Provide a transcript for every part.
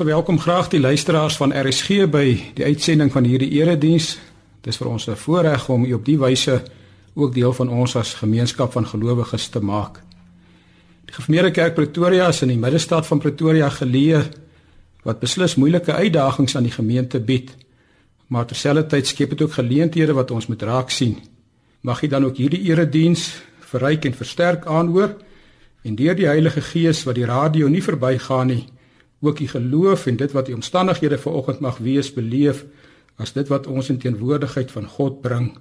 Verwelkom graag die luisteraars van RSG by die uitsending van hierdie erediens. Dit is vir ons 'n voorreg om u op die wyse ook deel van ons as gemeenskap van gelowiges te maak. Die Gemeente Kerk Pretoria is in die middestad van Pretoria geleë wat beslis moeilike uitdagings aan die gemeente bied. Maar terselfdertyd skep dit ook geleenthede wat ons moet raak sien. Mag U dan ook hierdie erediens verryk en versterk aanhoor en deur die Heilige Gees wat die radio nie verbygaan nie ook u geloof en dit wat u omstandighede vanoggend mag wees beleef as dit wat ons in teenwoordigheid van God bring.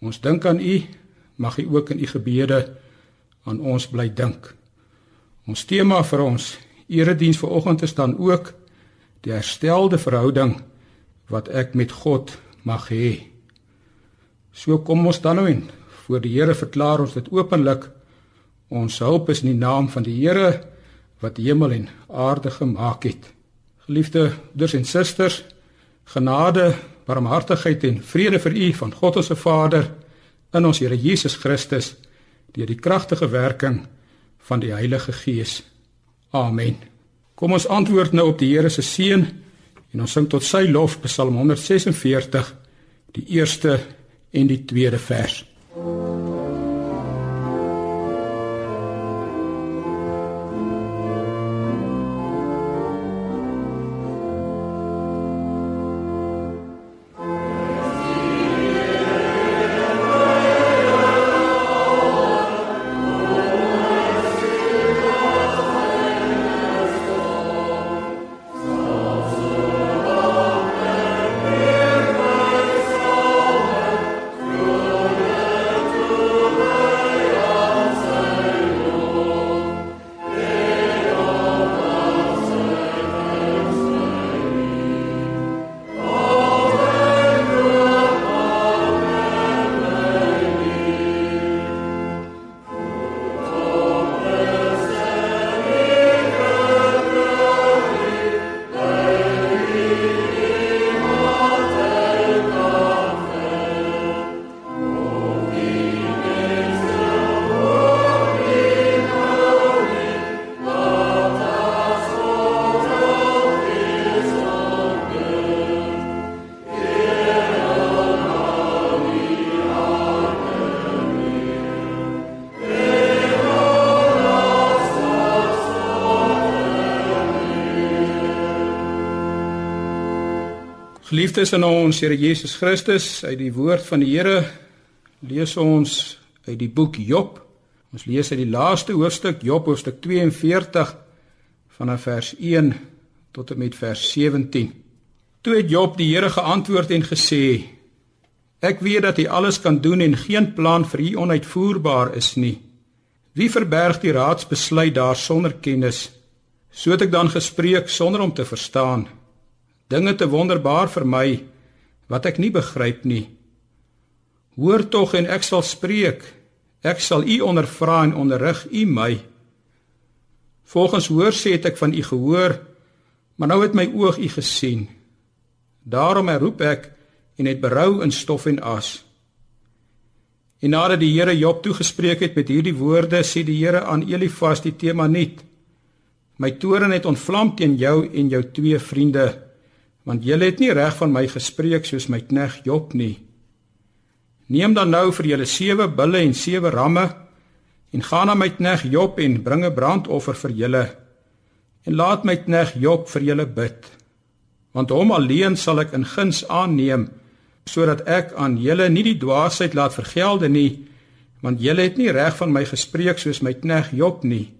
Ons dink aan u, mag u ook in u gebede aan ons bly dink. Ons tema vir ons erediens vanoggend is dan ook die herstelde verhouding wat ek met God mag hê. So kom ons dan nou in voor die Here verklaar ons dit openlik. Ons hulp is in die naam van die Here wat hemel en aarde gemaak het. Geliefde broers en susters, genade, barmhartigheid en vrede vir u van God ons Vader in ons Here Jesus Christus deur die kragtige werking van die Heilige Gees. Amen. Kom ons antwoord nou op die Here se seën en ons sing tot sy lof Psalm 146 die eerste en die tweede vers. Geliefdes in ons Here Jesus Christus, uit die woord van die Here lees ons uit die boek Job. Ons lees uit die laaste hoofstuk Job hoofstuk 42 vanaf vers 1 tot en met vers 17. Toe het Job die Here geantwoord en gesê: Ek weet dat U alles kan doen en geen plan vir U onuitvoerbaar is nie. Wie verberg die raadsbesluit daar sonder kennis? So het ek dan gespreek sonder om te verstaan dinge te wonderbaar vir my wat ek nie begryp nie. Hoor tog en ek sal spreek. Ek sal u ondervra en onderrig u my. Volgens hoor sê het ek van u gehoor, maar nou het my oog u gesien. Daarom roep ek en het berou in stof en as. En nadat die Here Job toegespreek het met hierdie woorde, sê die Here aan Elifas die tema nuut: My toorn het ontvlam teen jou en jou twee vriende want julle het nie reg van my gespreek soos my knegg Job nie. Neem dan nou vir julle sewe bulle en sewe ramme en gaan na my knegg Job en bring 'n brandoffer vir julle en laat my knegg Job vir julle bid. Want hom alleen sal ek in guns aanneem sodat ek aan julle nie die dwaasheid laat vergelde nie, want julle het nie reg van my gespreek soos my knegg Job nie.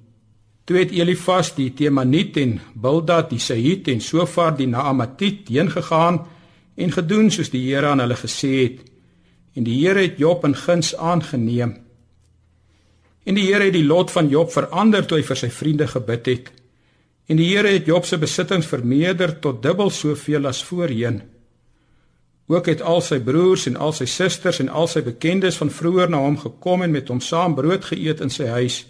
Toe het Elifas die Temaniet en Bildad die Sahit en Sofar die Naamatit heen gegaan en gedoen soos die Here aan hulle gesê het. En die Here het Job in guns aangeneem. En die Here het die lot van Job verander toe hy vir sy vriende gebid het. En die Here het Job se besittings vermeerder tot dubbel soveel as voorheen. Ook het al sy broers en al sy susters en al sy bekendes van vroeër na hom gekom en met hom saam brood geëet in sy huis.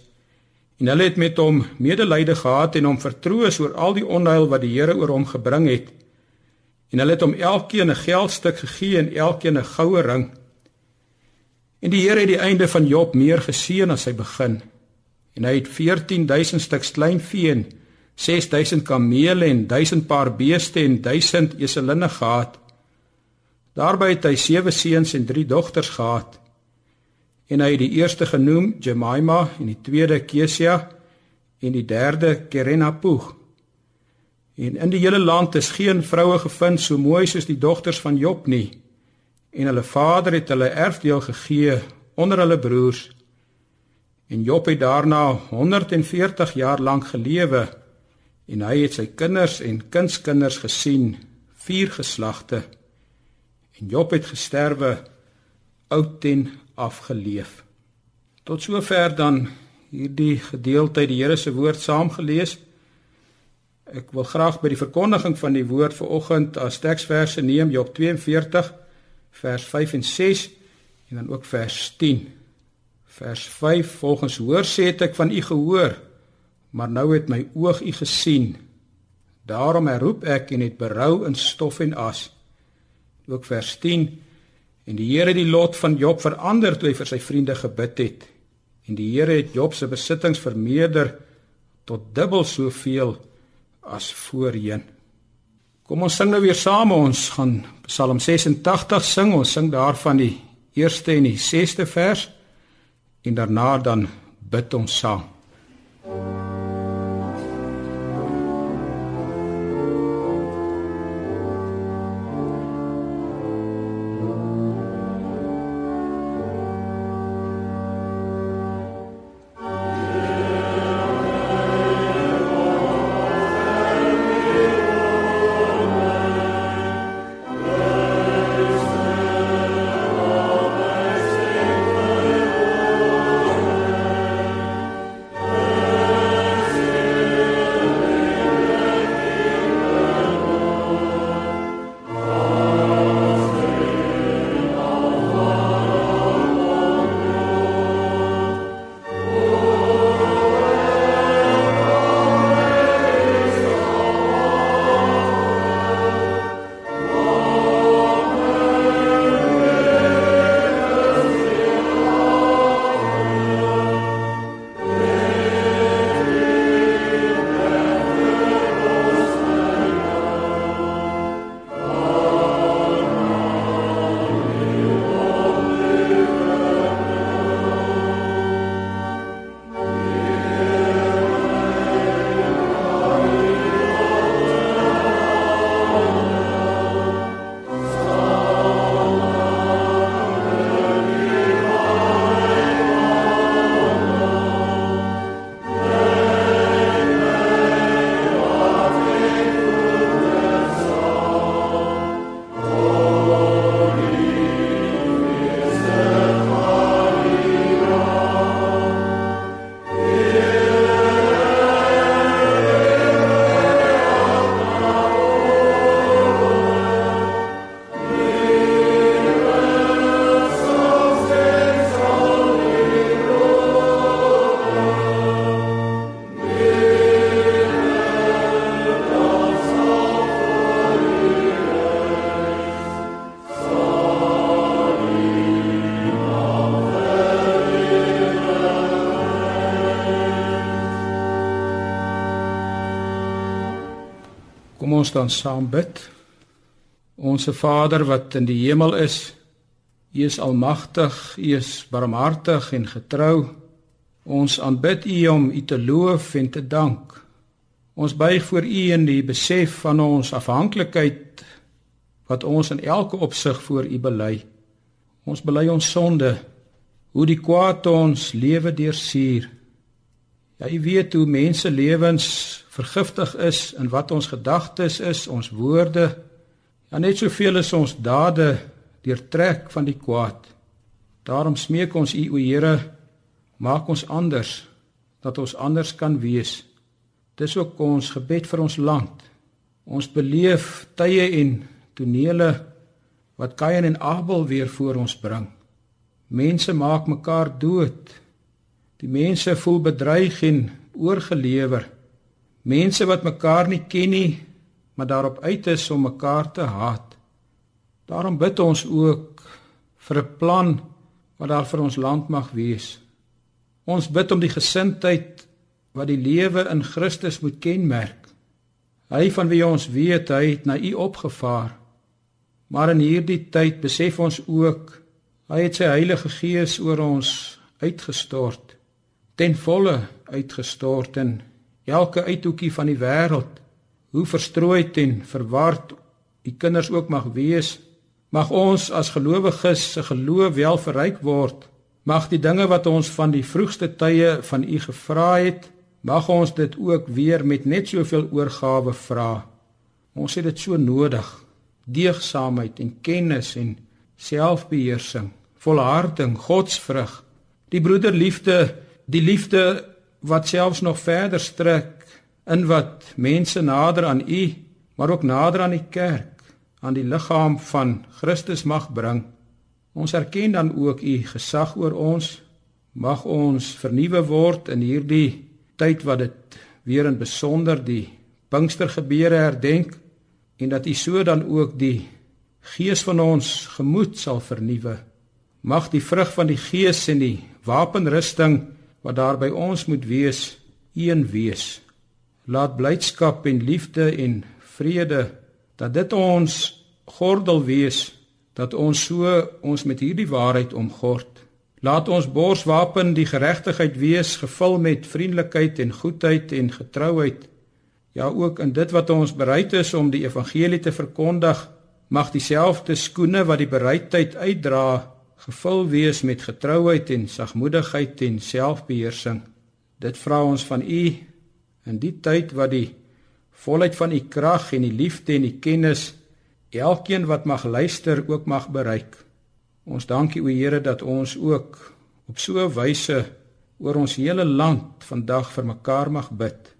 En hulle het met hom medelyde gehad en hom vertroos oor al die onheil wat die Here oor hom gebring het. En hulle het hom elkeen 'n geldstuk gegee en elkeen 'n goue ring. En die Here het die einde van Job meer geseën as sy begin. En hy het 14000 stuks klein vee en 6000 kamele en 1000 paar beeste en 1000 eselinne gehad. Daarby het hy sewe seuns en drie dogters gehad. En hy het die eerste genoem Jemima en die tweede Kesia en die derde Kerenapuch. En in die hele land is geen vroue gevind so mooi soos die dogters van Job nie. En hulle vader het hulle erfdeel gegee onder hulle broers. En Job het daarna 140 jaar lank gelewe en hy het sy kinders en kindskinders gesien, vier geslagte. En Job het gesterwe oud en afgeleef. Tot sover dan hierdie gedeelte uit die Here se woord saamgelees. Ek wil graag by die verkondiging van die woord vir oggend as teksverse neem Job 42 vers 5 en 6 en dan ook vers 10. Vers 5 volgens hoor sê het ek van u gehoor, maar nou het my oog u gesien. Daarom herroep ek en het berou in stof en as. Ook vers 10 en die Here het die lot van Job verander toe hy vir sy vriende gebid het. En die Here het Job se besittings vermeerder tot dubbel soveel as voorheen. Kom ons sing nou weer saam. Ons gaan Psalm 86 sing. Ons sing daarvan die eerste en die 6ste vers en daarna dan bid ons saam. Kom ons dan saam bid. Onse Vader wat in die hemel is, U is almagtig, U is barmhartig en getrou. Ons aanbid U om U te loof en te dank. Ons buig voor U in die besef van ons afhanklikheid wat ons in elke opsig voor U bely. Ons bely ons sonde, hoe die kwaad ons lewe deursuur. Ja, U weet hoe mense lewens vergiftig is in wat ons gedagtes is, ons woorde. Ja, net soveel is ons dade deurtrek van die kwaad. Daarom smeek ons U, o Here, maak ons anders dat ons anders kan wees. Dis ook ons gebed vir ons land. Ons beleef tye en tonele wat Kain en Abel weer voor ons bring. Mense maak mekaar dood. Die mense voel bedreig en oorgelewer. Mense wat mekaar nie ken nie, maar daarop uit is om mekaar te haat. Daarom bid ons ook vir 'n plan wat daar vir ons land mag wees. Ons bid om die gesindheid wat die lewe in Christus moet kenmerk. Hy van wie ons weet hy het na U opgevaar. Maar in hierdie tyd besef ons ook hy het sy Heilige Gees oor ons uitgestort, ten volle uitgestort in elke uithoekie van die wêreld. Hoe verstrooid en verward u kinders ook mag wees, mag ons as gelowiges se geloof wel verryk word. Mag die dinge wat ons van die vroegste tye van u gevra het, mag ons dit ook weer met net soveel oorgawe vra. Ons het dit so nodig. Deegsaamheid en kennis en selfbeheersing, volharding, godsvrug, die broederliefde, die liefde wat selfs nog verder strek in wat mense nader aan U, maar ook nader aan die kerk, aan die liggaam van Christus mag bring. Ons erken dan ook U gesag oor ons. Mag ons vernuwe word in hierdie tyd wat dit weer in besonder die Pinkstergebeure herdenk en dat U so dan ook die gees van ons gemoed sal vernuwe. Mag die vrug van die gees en die wapenrusting wat daar by ons moet wees, een wees. Laat blydskap en liefde en vrede dat dit ons gordel wees dat ons so ons met hierdie waarheid omgord Laat ons borswapen die geregtigheid wees, gevul met vriendelikheid en goedheid en getrouheid. Ja, ook in dit wat ons bereid is om die evangelie te verkondig, mag dieselfde skoene wat die bereidheid uitdra, gevul wees met getrouheid en sagmoedigheid en selfbeheersing. Dit vra ons van U in die tyd wat die volheid van U krag en die liefde en die kennis elkeen wat mag luister ook mag bereik. Ons dankie o Here dat ons ook op so 'n wyse oor ons hele land vandag vir mekaar mag bid.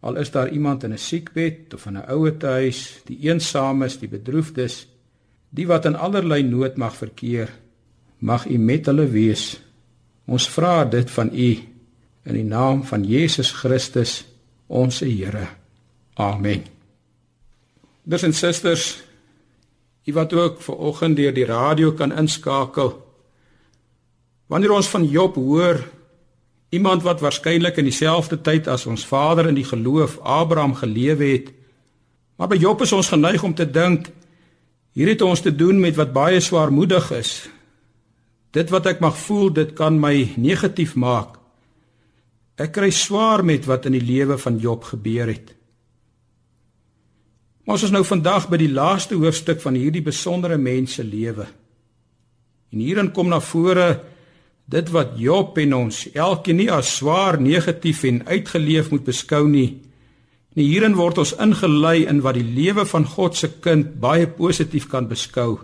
Al is daar iemand in 'n siekbed of in 'n ouetehuis, die eensames, die bedroefdes, die wat in allerlei nood mag verkeer, mag U met hulle wees. Ons vra dit van U in die naam van Jesus Christus, ons Here. Amen. Broers en susters, U wat ook ver oggend deur die radio kan inskakel. Wanneer ons van Job hoor, iemand wat waarskynlik in dieselfde tyd as ons vader in die geloof Abraham gelewe het, maar by Job is ons geneig om te dink hier het ons te doen met wat baie swaarmoedig is. Dit wat ek mag voel, dit kan my negatief maak. Ek kry swaar met wat in die lewe van Job gebeur het. Maar ons is nou vandag by die laaste hoofstuk van hierdie besondere mense lewe. En hierin kom na vore dit wat Job en ons elkeen nie as swaar negatief en uitgeleef moet beskou nie. Nee, hierin word ons ingelei in wat die lewe van God se kind baie positief kan beskou.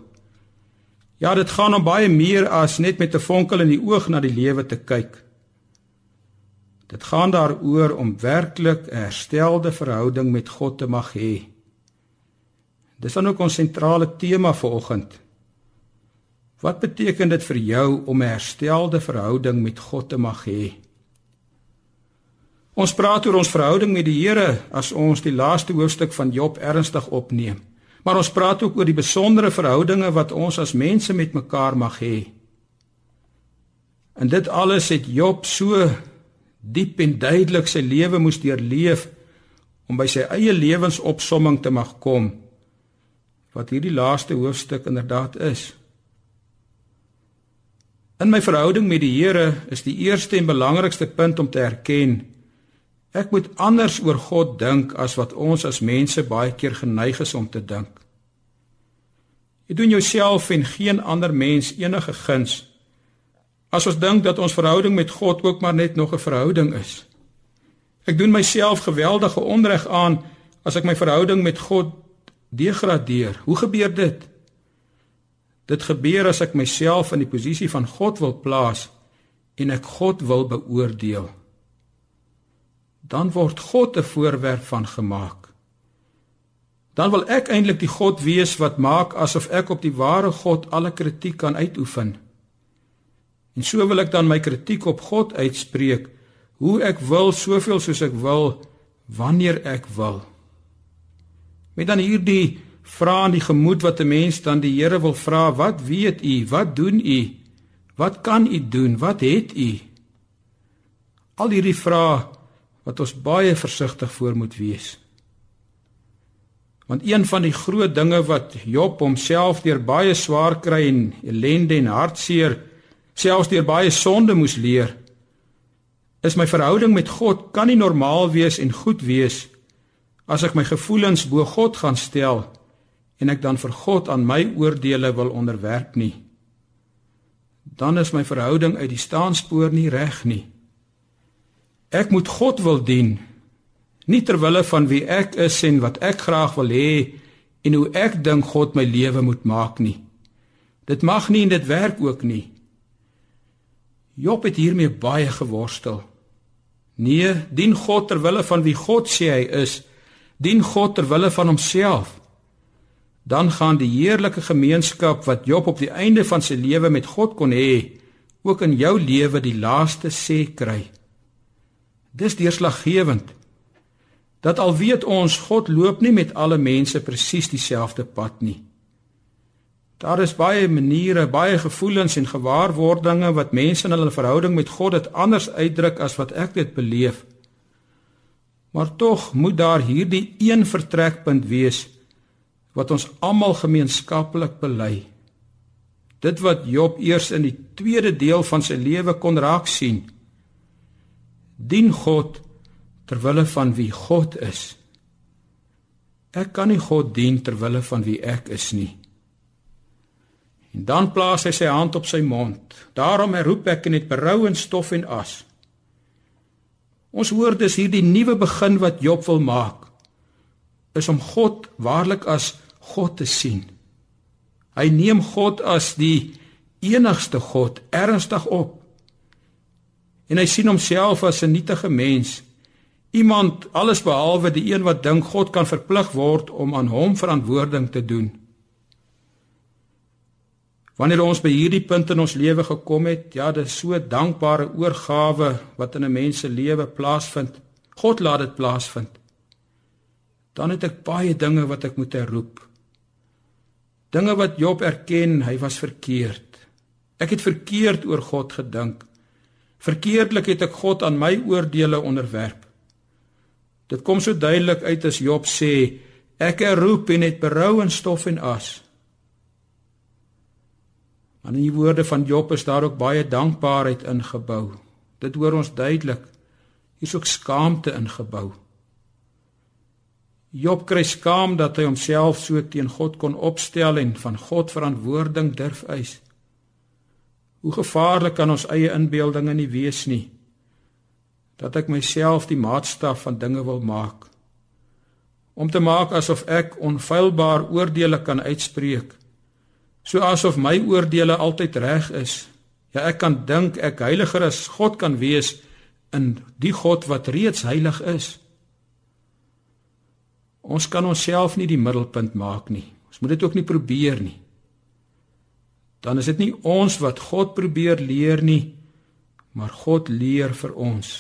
Ja, dit gaan om baie meer as net met 'n vonkel in die oog na die lewe te kyk. Dit gaan daaroor om werklik 'n herstelde verhouding met God te mag hê. Dis dan ook ons sentrale tema vir oggend. Wat beteken dit vir jou om 'n herstelde verhouding met God te mag hê? Ons praat oor ons verhouding met die Here as ons die laaste hoofstuk van Job ernstig opneem. Maar ons praat ook oor die besondere verhoudinge wat ons as mense met mekaar mag hê. En dit alles het Job so diep en duidelik sy lewe moes deurleef om by sy eie lewensopsomming te mag kom wat hierdie laaste hoofstuk inderdaad is. In my verhouding met die Here is die eerste en belangrikste punt om te erken ek moet anders oor God dink as wat ons as mense baie keer geneig is om te dink. Jy doen jouself en geen ander mens enige guns as ons dink dat ons verhouding met God ook maar net nog 'n verhouding is. Ek doen myself geweldige onreg aan as ek my verhouding met God degradeer. Hoe gebeur dit? Dit gebeur as ek myself in die posisie van God wil plaas en ek God wil beoordeel. Dan word God 'n voorwerp van gemaak. Dan wil ek eintlik die God wees wat maak asof ek op die ware God alle kritiek kan uitoefen. En so wil ek dan my kritiek op God uitspreek, hoe ek wil, soveel soos ek wil, wanneer ek wil. Met dan hierdie vra in die gemoed wat 'n mens dan die Here wil vra, wat weet u? Wat doen u? Wat kan u doen? Wat het u? Al hierdie vrae wat ons baie versigtig voor moet wees. Want een van die groot dinge wat Job homself deur baie swaar kry en ellende en hartseer, selfs deur baie sonde moes leer, is my verhouding met God kan nie normaal wees en goed wees as ek my gevoelens bo God gaan stel en ek dan vir God aan my oordeele wil onderwerp nie. Dan is my verhouding uit die staanspoor nie reg nie. Ek moet God wil dien, nie ter wille van wie ek is en wat ek graag wil hê en hoe ek dink God my lewe moet maak nie. Dit mag nie en dit werk ook nie. Job het hiermee baie geworstel. Nee, dien God ter wille van wie God sê hy is, dien God ter wille van homself. Dan gaan die heerlike gemeenskap wat Job op die einde van sy lewe met God kon hê, ook in jou lewe die laaste sê kry. Dis deurslaggewend. Dat al weet ons God loop nie met alle mense presies dieselfde pad nie. Daar is baie maniere, baie gevoelens en gewaarwordinge wat mense in hulle verhouding met God dit anders uitdruk as wat ek dit beleef. Maar tog moet daar hierdie een vertrekpunt wees wat ons almal gemeenskaplik bely. Dit wat Job eers in die tweede deel van sy lewe kon raak sien dien God ter wille van wie God is. Ek kan nie God dien ter wille van wie ek is nie. En dan plaas hy sy hand op sy mond. Daarom roep ek in dit berou en stof en as. Ons hoor dus hierdie nuwe begin wat Job wil maak is om God waarlik as God te sien. Hy neem God as die enigste God ernstig op en hy sien homself as 'n nietige mens. Iemand alles behalwe die een wat dink God kan verplig word om aan hom verantwoording te doen. Wanneer ons by hierdie punt in ons lewe gekom het, ja, dit is so dankbare oorgawe wat in 'n mens se lewe plaasvind. God laat dit plaasvind. Dan het ek baie dinge wat ek moet herroep. Dinge wat Job erken, hy was verkeerd. Ek het verkeerd oor God gedink. Verkeerdelik het ek God aan my oordeele onderwerp. Dit kom so duidelik uit as Job sê, ek herroep en het berou in stof en as. Maar in die woorde van Job is daar ook baie dankbaarheid ingebou. Dit hoor ons duidelik. Hier's ook skaamte ingebou. Job kry skaam dat hy homself so teen God kon opstel en van God verantwoording durf eis. Hoe gevaarlik kan ons eie inbeeldinge nie wees nie? Dat ek myself die maatstaf van dinge wil maak. Om te maak asof ek onfeilbaar oordeele kan uitspreek. So asof my oordeele altyd reg is. Ja, ek kan dink ek heiliger as God kan wees in die God wat reeds heilig is. Ons kan onsself nie die middelpunt maak nie. Ons moet dit ook nie probeer nie dan is dit nie ons wat God probeer leer nie, maar God leer vir ons.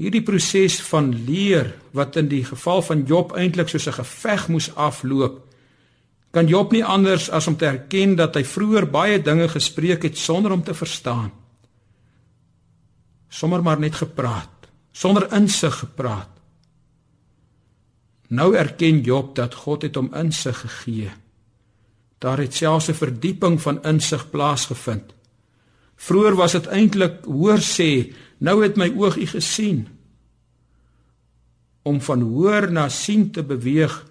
Hierdie proses van leer wat in die geval van Job eintlik soos 'n geveg moes afloop, kan Job nie anders as om te erken dat hy vroeër baie dinge gespreek het sonder om te verstaan. Sommer maar net gepraat, sonder insig gepraat. Nou erken Job dat God het hom insig gegee. Daar het selfs 'n verdieping van insig plaasgevind. Vroer was dit eintlik hoor sê, nou het my oog u gesien. Om van hoor na sien te beweeg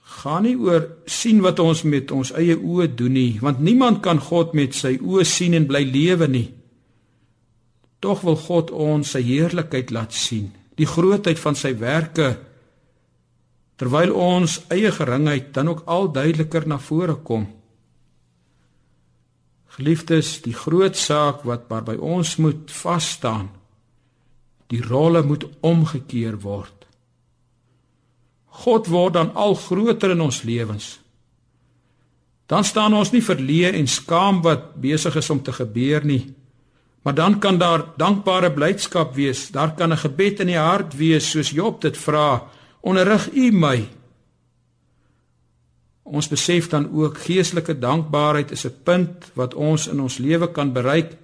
gaan nie oor sien wat ons met ons eie oë doen nie, want niemand kan God met sy oë sien en bly lewe nie. Tog wil God ons sy heerlikheid laat sien, die grootheid van sy werke terwyl ons eie geringheid dan ook al duideliker na vore kom. Geliefdes, die groot saak wat maar by ons moet vas staan, die rolle moet omgekeer word. God word dan al groter in ons lewens. Dan staan ons nie verleë en skaam wat besig is om te gebeur nie. Maar dan kan daar dankbare blydskap wees. Daar kan 'n gebed in die hart wees soos Job dit vra onderrig u my. Ons besef dan ook geestelike dankbaarheid is 'n punt wat ons in ons lewe kan bereik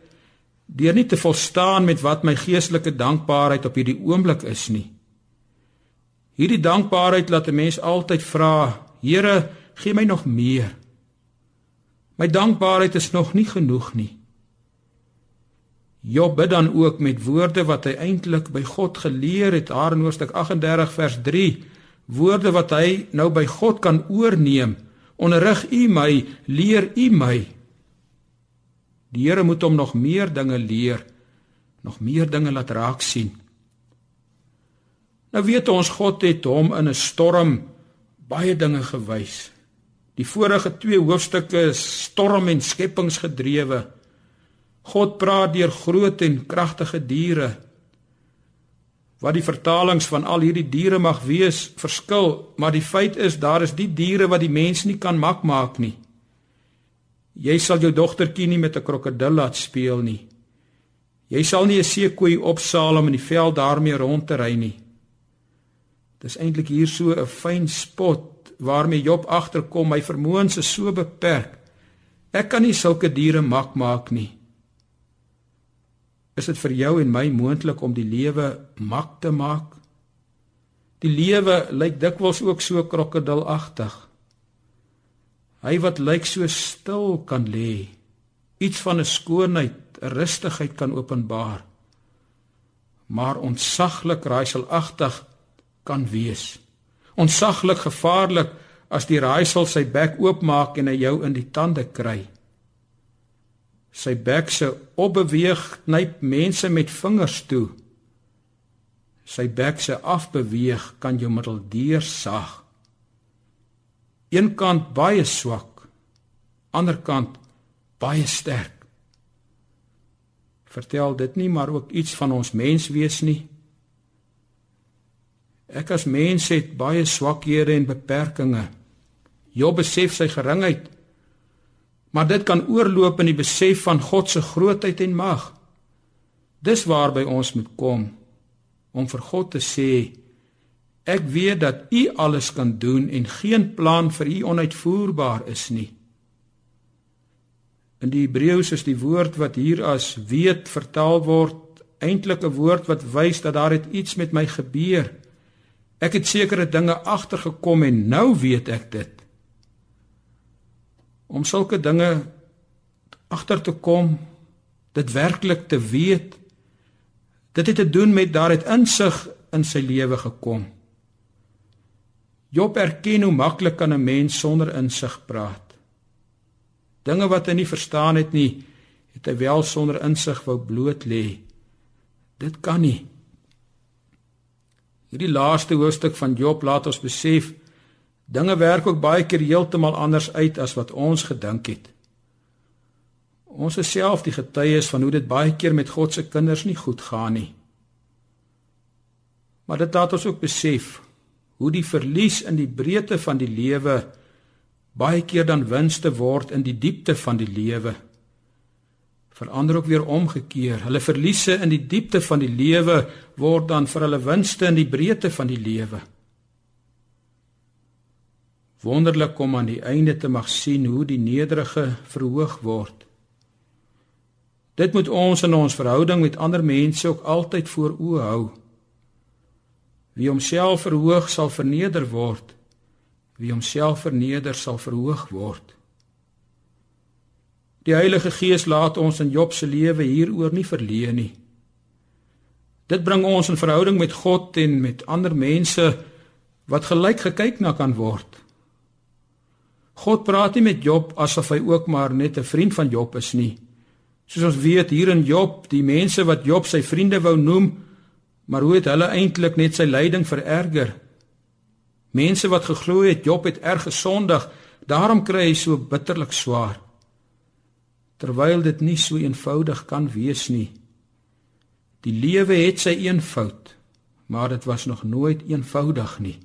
deur nie te volstaan met wat my geestelike dankbaarheid op hierdie oomblik is nie. Hierdie dankbaarheid laat 'n mens altyd vra, Here, gee my nog meer. My dankbaarheid is nog nie genoeg nie. Job bid dan ook met woorde wat hy eintlik by God geleer het, daar in Hoofstuk 38 vers 3, woorde wat hy nou by God kan oorneem. Onderrig U my, leer U my. Die Here moet hom nog meer dinge leer, nog meer dinge laat raak sien. Nou weet ons God het hom in 'n storm baie dinge gewys. Die vorige 2 hoofstukke is storm en skepingsgedrewe. God praat deur groot en kragtige diere. Wat die vertalings van al hierdie diere mag wees, verskil, maar die feit is daar is die diere wat die mens nie kan mak maak nie. Jy sal jou dogtertjie nie met 'n krokodil laat speel nie. Jy sal nie 'n seekoei opsaal om in die veld daarmee rond te ry nie. Dis eintlik hier so 'n fyn spot waarmee Job agterkom, my vermoëns is so beperk. Ek kan nie sulke diere mak maak nie. Is dit vir jou en my moontlik om die lewe mak te maak? Die lewe lyk dikwels ook so krokodilagtig. Hy wat lyk so stil kan lê, iets van 'n skoonheid, 'n rustigheid kan openbaar. Maar ontsaglik raaiselagtig kan wees. Ontsaglik gevaarlik as die raaisel sy bek oopmaak en hy jou in die tande kry. Sy bek se opbeweeg knyp mense met vingers toe. Sy bek se afbeweeg kan jou middeldeur sag een kant baie swak, ander kant baie sterk. Vertel dit nie maar ook iets van ons menswees nie. Ek as mens het baie swakhede en beperkings. Job besef sy geringheid, maar dit kan oorloop in die besef van God se grootheid en mag. Dis waarby ons moet kom om vir God te sê Ek weet dat U alles kan doen en geen plan vir U onuitvoerbaar is nie. In die Hebreëus is die woord wat hier as weet vertaal word eintlik 'n woord wat wys dat daar iets met my gebeur. Ek het sekere dinge agtergekom en nou weet ek dit. Om sulke dinge agter te kom, dit werklik te weet, dit het te doen met daar het insig in sy lewe gekom. Job erken hoe maklik kan 'n mens sonder insig praat. Dinge wat hy nie verstaan het nie, het hy wel sonder insig wou bloot lê. Dit kan nie. Hierdie laaste hoofstuk van Job laat ons besef dinge werk ook baie keer heeltemal anders uit as wat ons gedink het. Ons is self die getuies van hoe dit baie keer met God se kinders nie goed gaan nie. Maar dit laat ons ook besef hoe die verlies in die breedte van die lewe baie keer dan winste word in die diepte van die lewe. Verander ook weer omgekeer. Hulle verliese in die diepte van die lewe word dan vir hulle winste in die breedte van die lewe. Wonderlik om aan die einde te mag sien hoe die nederige verhoog word. Dit moet ons in ons verhouding met ander mense ook altyd voor oë hou. Wie homself verhoog sal verneder word. Wie homself verneder sal verhoog word. Die Heilige Gees laat ons in Job se lewe hieroor nie verleë nie. Dit bring ons in verhouding met God en met ander mense wat gelyk gekyk na kan word. God praat nie met Job asof hy ook maar net 'n vriend van Job is nie. Soos ons weet hier in Job, die mense wat Job sy vriende wou noem, Maar hoe het hulle eintlik net sy lyding vererger? Mense wat geglo het Job het erg gesondig, daarom kry hy so bitterlik swaar. Terwyl dit nie so eenvoudig kan wees nie. Die lewe het sy eenvoud, maar dit was nog nooit eenvoudig nie.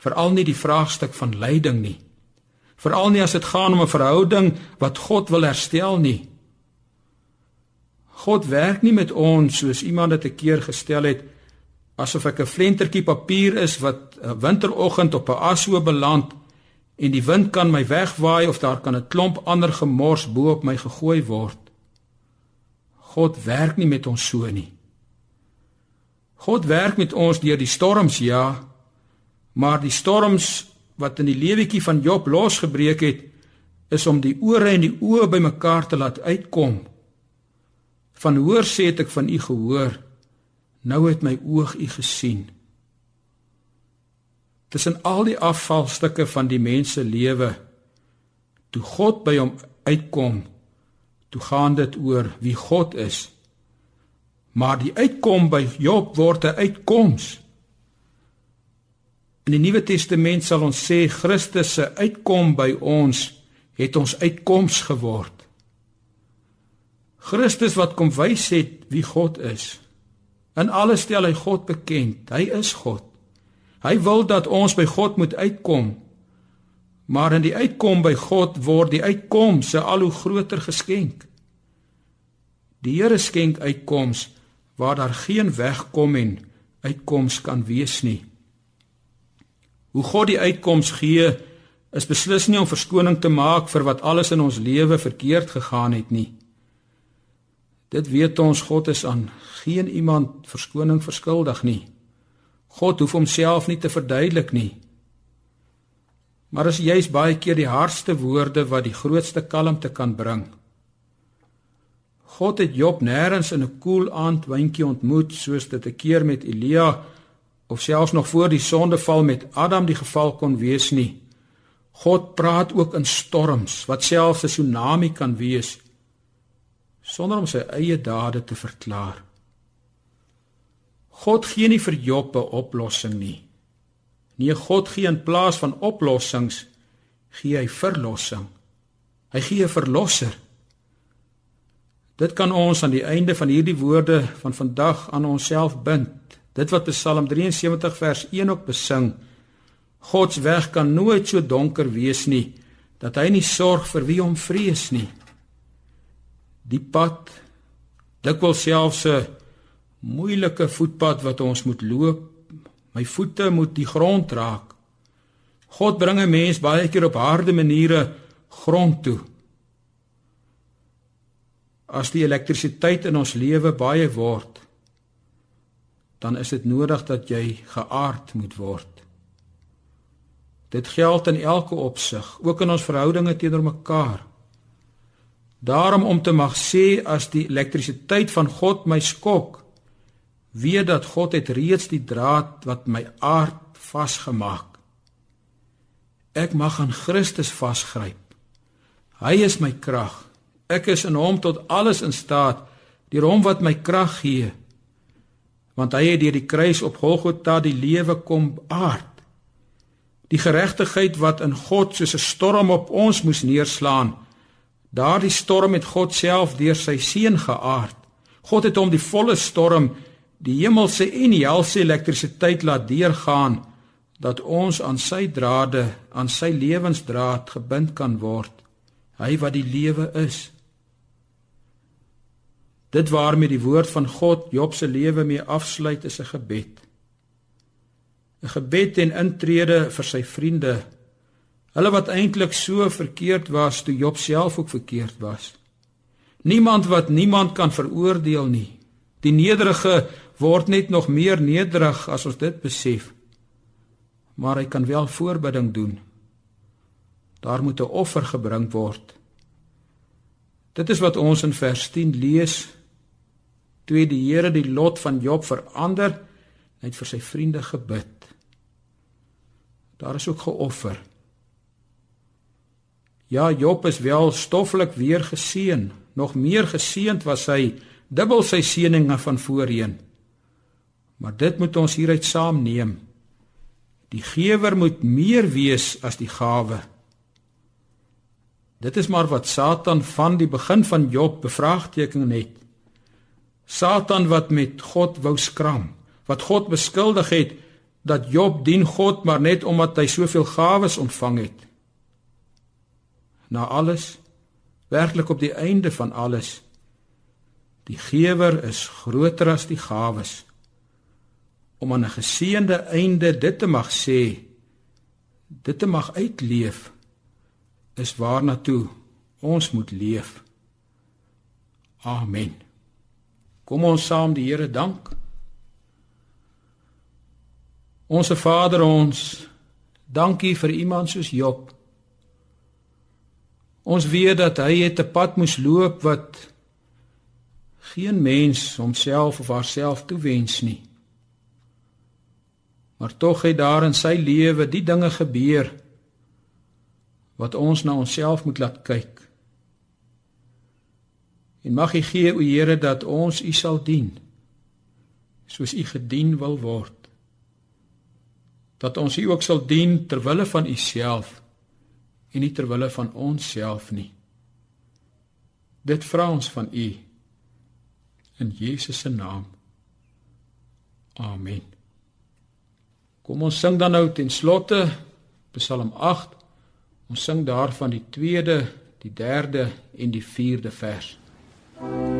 Veral nie die vraagstuk van lyding nie. Veral nie as dit gaan om 'n verhouding wat God wil herstel nie. God werk nie met ons soos iemand dit 'n keer gestel het asof ek 'n flentertjie papier is wat 'n winteroggend op 'n ashoop beland en die wind kan my wegwaai of daar kan 'n klomp ander gemors bo op my gegooi word. God werk nie met ons so nie. God werk met ons deur die storms ja, maar die storms wat in die lewetjie van Job losgebreek het, is om die ore en die oë bymekaar te laat uitkom. Van hoor sê het ek van u gehoor, nou het my oog u gesien. Tussen al die afvalstukke van die mens se lewe, toe God by hom uitkom, toe gaan dit oor wie God is. Maar die uitkom by Job word 'n uitkoms. In die Nuwe Testament sal ons sê Christus se uitkom by ons het ons uitkoms geword. Christus wat kom wys het wie God is. In alles stel hy God bekend. Hy is God. Hy wil dat ons by God moet uitkom. Maar in die uitkom by God word die uitkoms 'n al hoe groter geskenk. Die Here skenk uitkoms waar daar geen wegkom en uitkoms kan wees nie. Hoe God die uitkoms gee, is beslis nie om verskoning te maak vir wat alles in ons lewe verkeerd gegaan het nie. Dit weet ons God is aan geen iemand verskoning verskuldig nie. God hoef homself nie te verduidelik nie. Maar as jy's baie keer die hardste woorde wat die grootste kalmte kan bring. God het Job nêrens in 'n koel aand wyntjie ontmoet soos dit 'n keer met Elia of selfs nog voor die sondeval met Adam die geval kon wees nie. God praat ook in storms wat selfs 'n tsunami kan wees sonder om sy eie dade te verklaar. God gee nie vir Job 'n oplossing nie. Nee, God gee in plaas van oplossings gee hy verlossing. Hy gee 'n verlosser. Dit kan ons aan die einde van hierdie woorde van vandag aan onsself bind. Dit wat Psalm 73 vers 1 ook besing. God se weg kan nooit so donker wees nie dat hy nie sorg vir wie hom vrees nie. Die pad dikwels selfs 'n moeilike voetpad wat ons moet loop. My voete moet die grond raak. God bring 'n mens baie keer op harde maniere grond toe. As die elektrisiteit in ons lewe baie word, dan is dit nodig dat jy geaard moet word. Dit geld in elke opsig, ook in ons verhoudinge teenoor mekaar. Daarom om te mag sê as die elektrisiteit van God my skok, weet dat God het reeds die draad wat my aard vasgemaak. Ek mag aan Christus vasgryp. Hy is my krag. Ek is in hom tot alles in staat deur hom wat my krag gee. Want hy het deur die kruis op Golgotha die lewe kom aard. Die geregtigheid wat in God soos 'n storm op ons moes neerslaan. Daardie storm het God self deur sy seun geaard. God het hom die volle storm, die hemelse en die helse elektrisiteit laat deurgaan dat ons aan sy drade, aan sy lewensdraad gebind kan word. Hy wat die lewe is. Dit waarmee die woord van God Job se lewe mee afsluit is 'n gebed. 'n gebed en intrede vir sy vriende. Hulle wat eintlik so verkeerd was toe Job self ook verkeerd was. Niemand wat niemand kan veroordeel nie. Die nederige word net nog meer nederig as ons dit besef. Maar hy kan wel voorbidding doen. Daar moet 'n offer gebring word. Dit is wat ons in vers 10 lees. Toe die Here die lot van Job verander, het vir sy vriende gebid. Daar is ook geoffer. Ja, Job is wel stoffelik weer geseën. Nog meer geseënd was hy, dubbel sy seëninge van voorheen. Maar dit moet ons hieruit saamneem. Die gewer moet meer wees as die gawe. Dit is maar wat Satan van die begin van Job bevraagteken het. Satan wat met God wou skram, wat God beskuldig het dat Job dien God maar net omdat hy soveel gawes ontvang het. Na alles, werklik op die einde van alles, die gewer is groter as die gawes. Om aan 'n geseënde einde dit te mag sê, dit te mag uitleef, is waarna toe ons moet leef. Amen. Kom ons saam die Here dank. Onse Vader ons dankie vir iemand soos Job. Ons weet dat hy het 'n pad moes loop wat geen mens homself of haarself toewens nie. Maar tog het daar in sy lewe die dinge gebeur wat ons na onsself moet laat kyk. En mag U gee o Here dat ons U sal dien soos U gedien wil word. Dat ons U ook sal dien ter wille van U self en nie ter wille van onsself nie. Dit vra ons van U in Jesus se naam. Amen. Kom ons sing dan nou ten slotte Psalm 8. Ons sing daarvan die 2de, die 3de en die 4de vers. Thank you.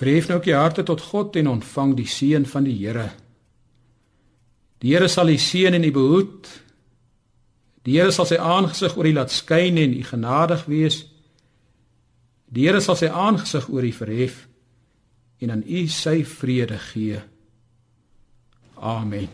Verhef nou ook jou harte tot God en ontvang die seën van die Here. Die Here sal u seën en u behoed. Die Here sal sy aangesig oor u laat skyn en u genadig wees. Die Here sal sy aangesig oor u verhef en aan u sy vrede gee. Amen.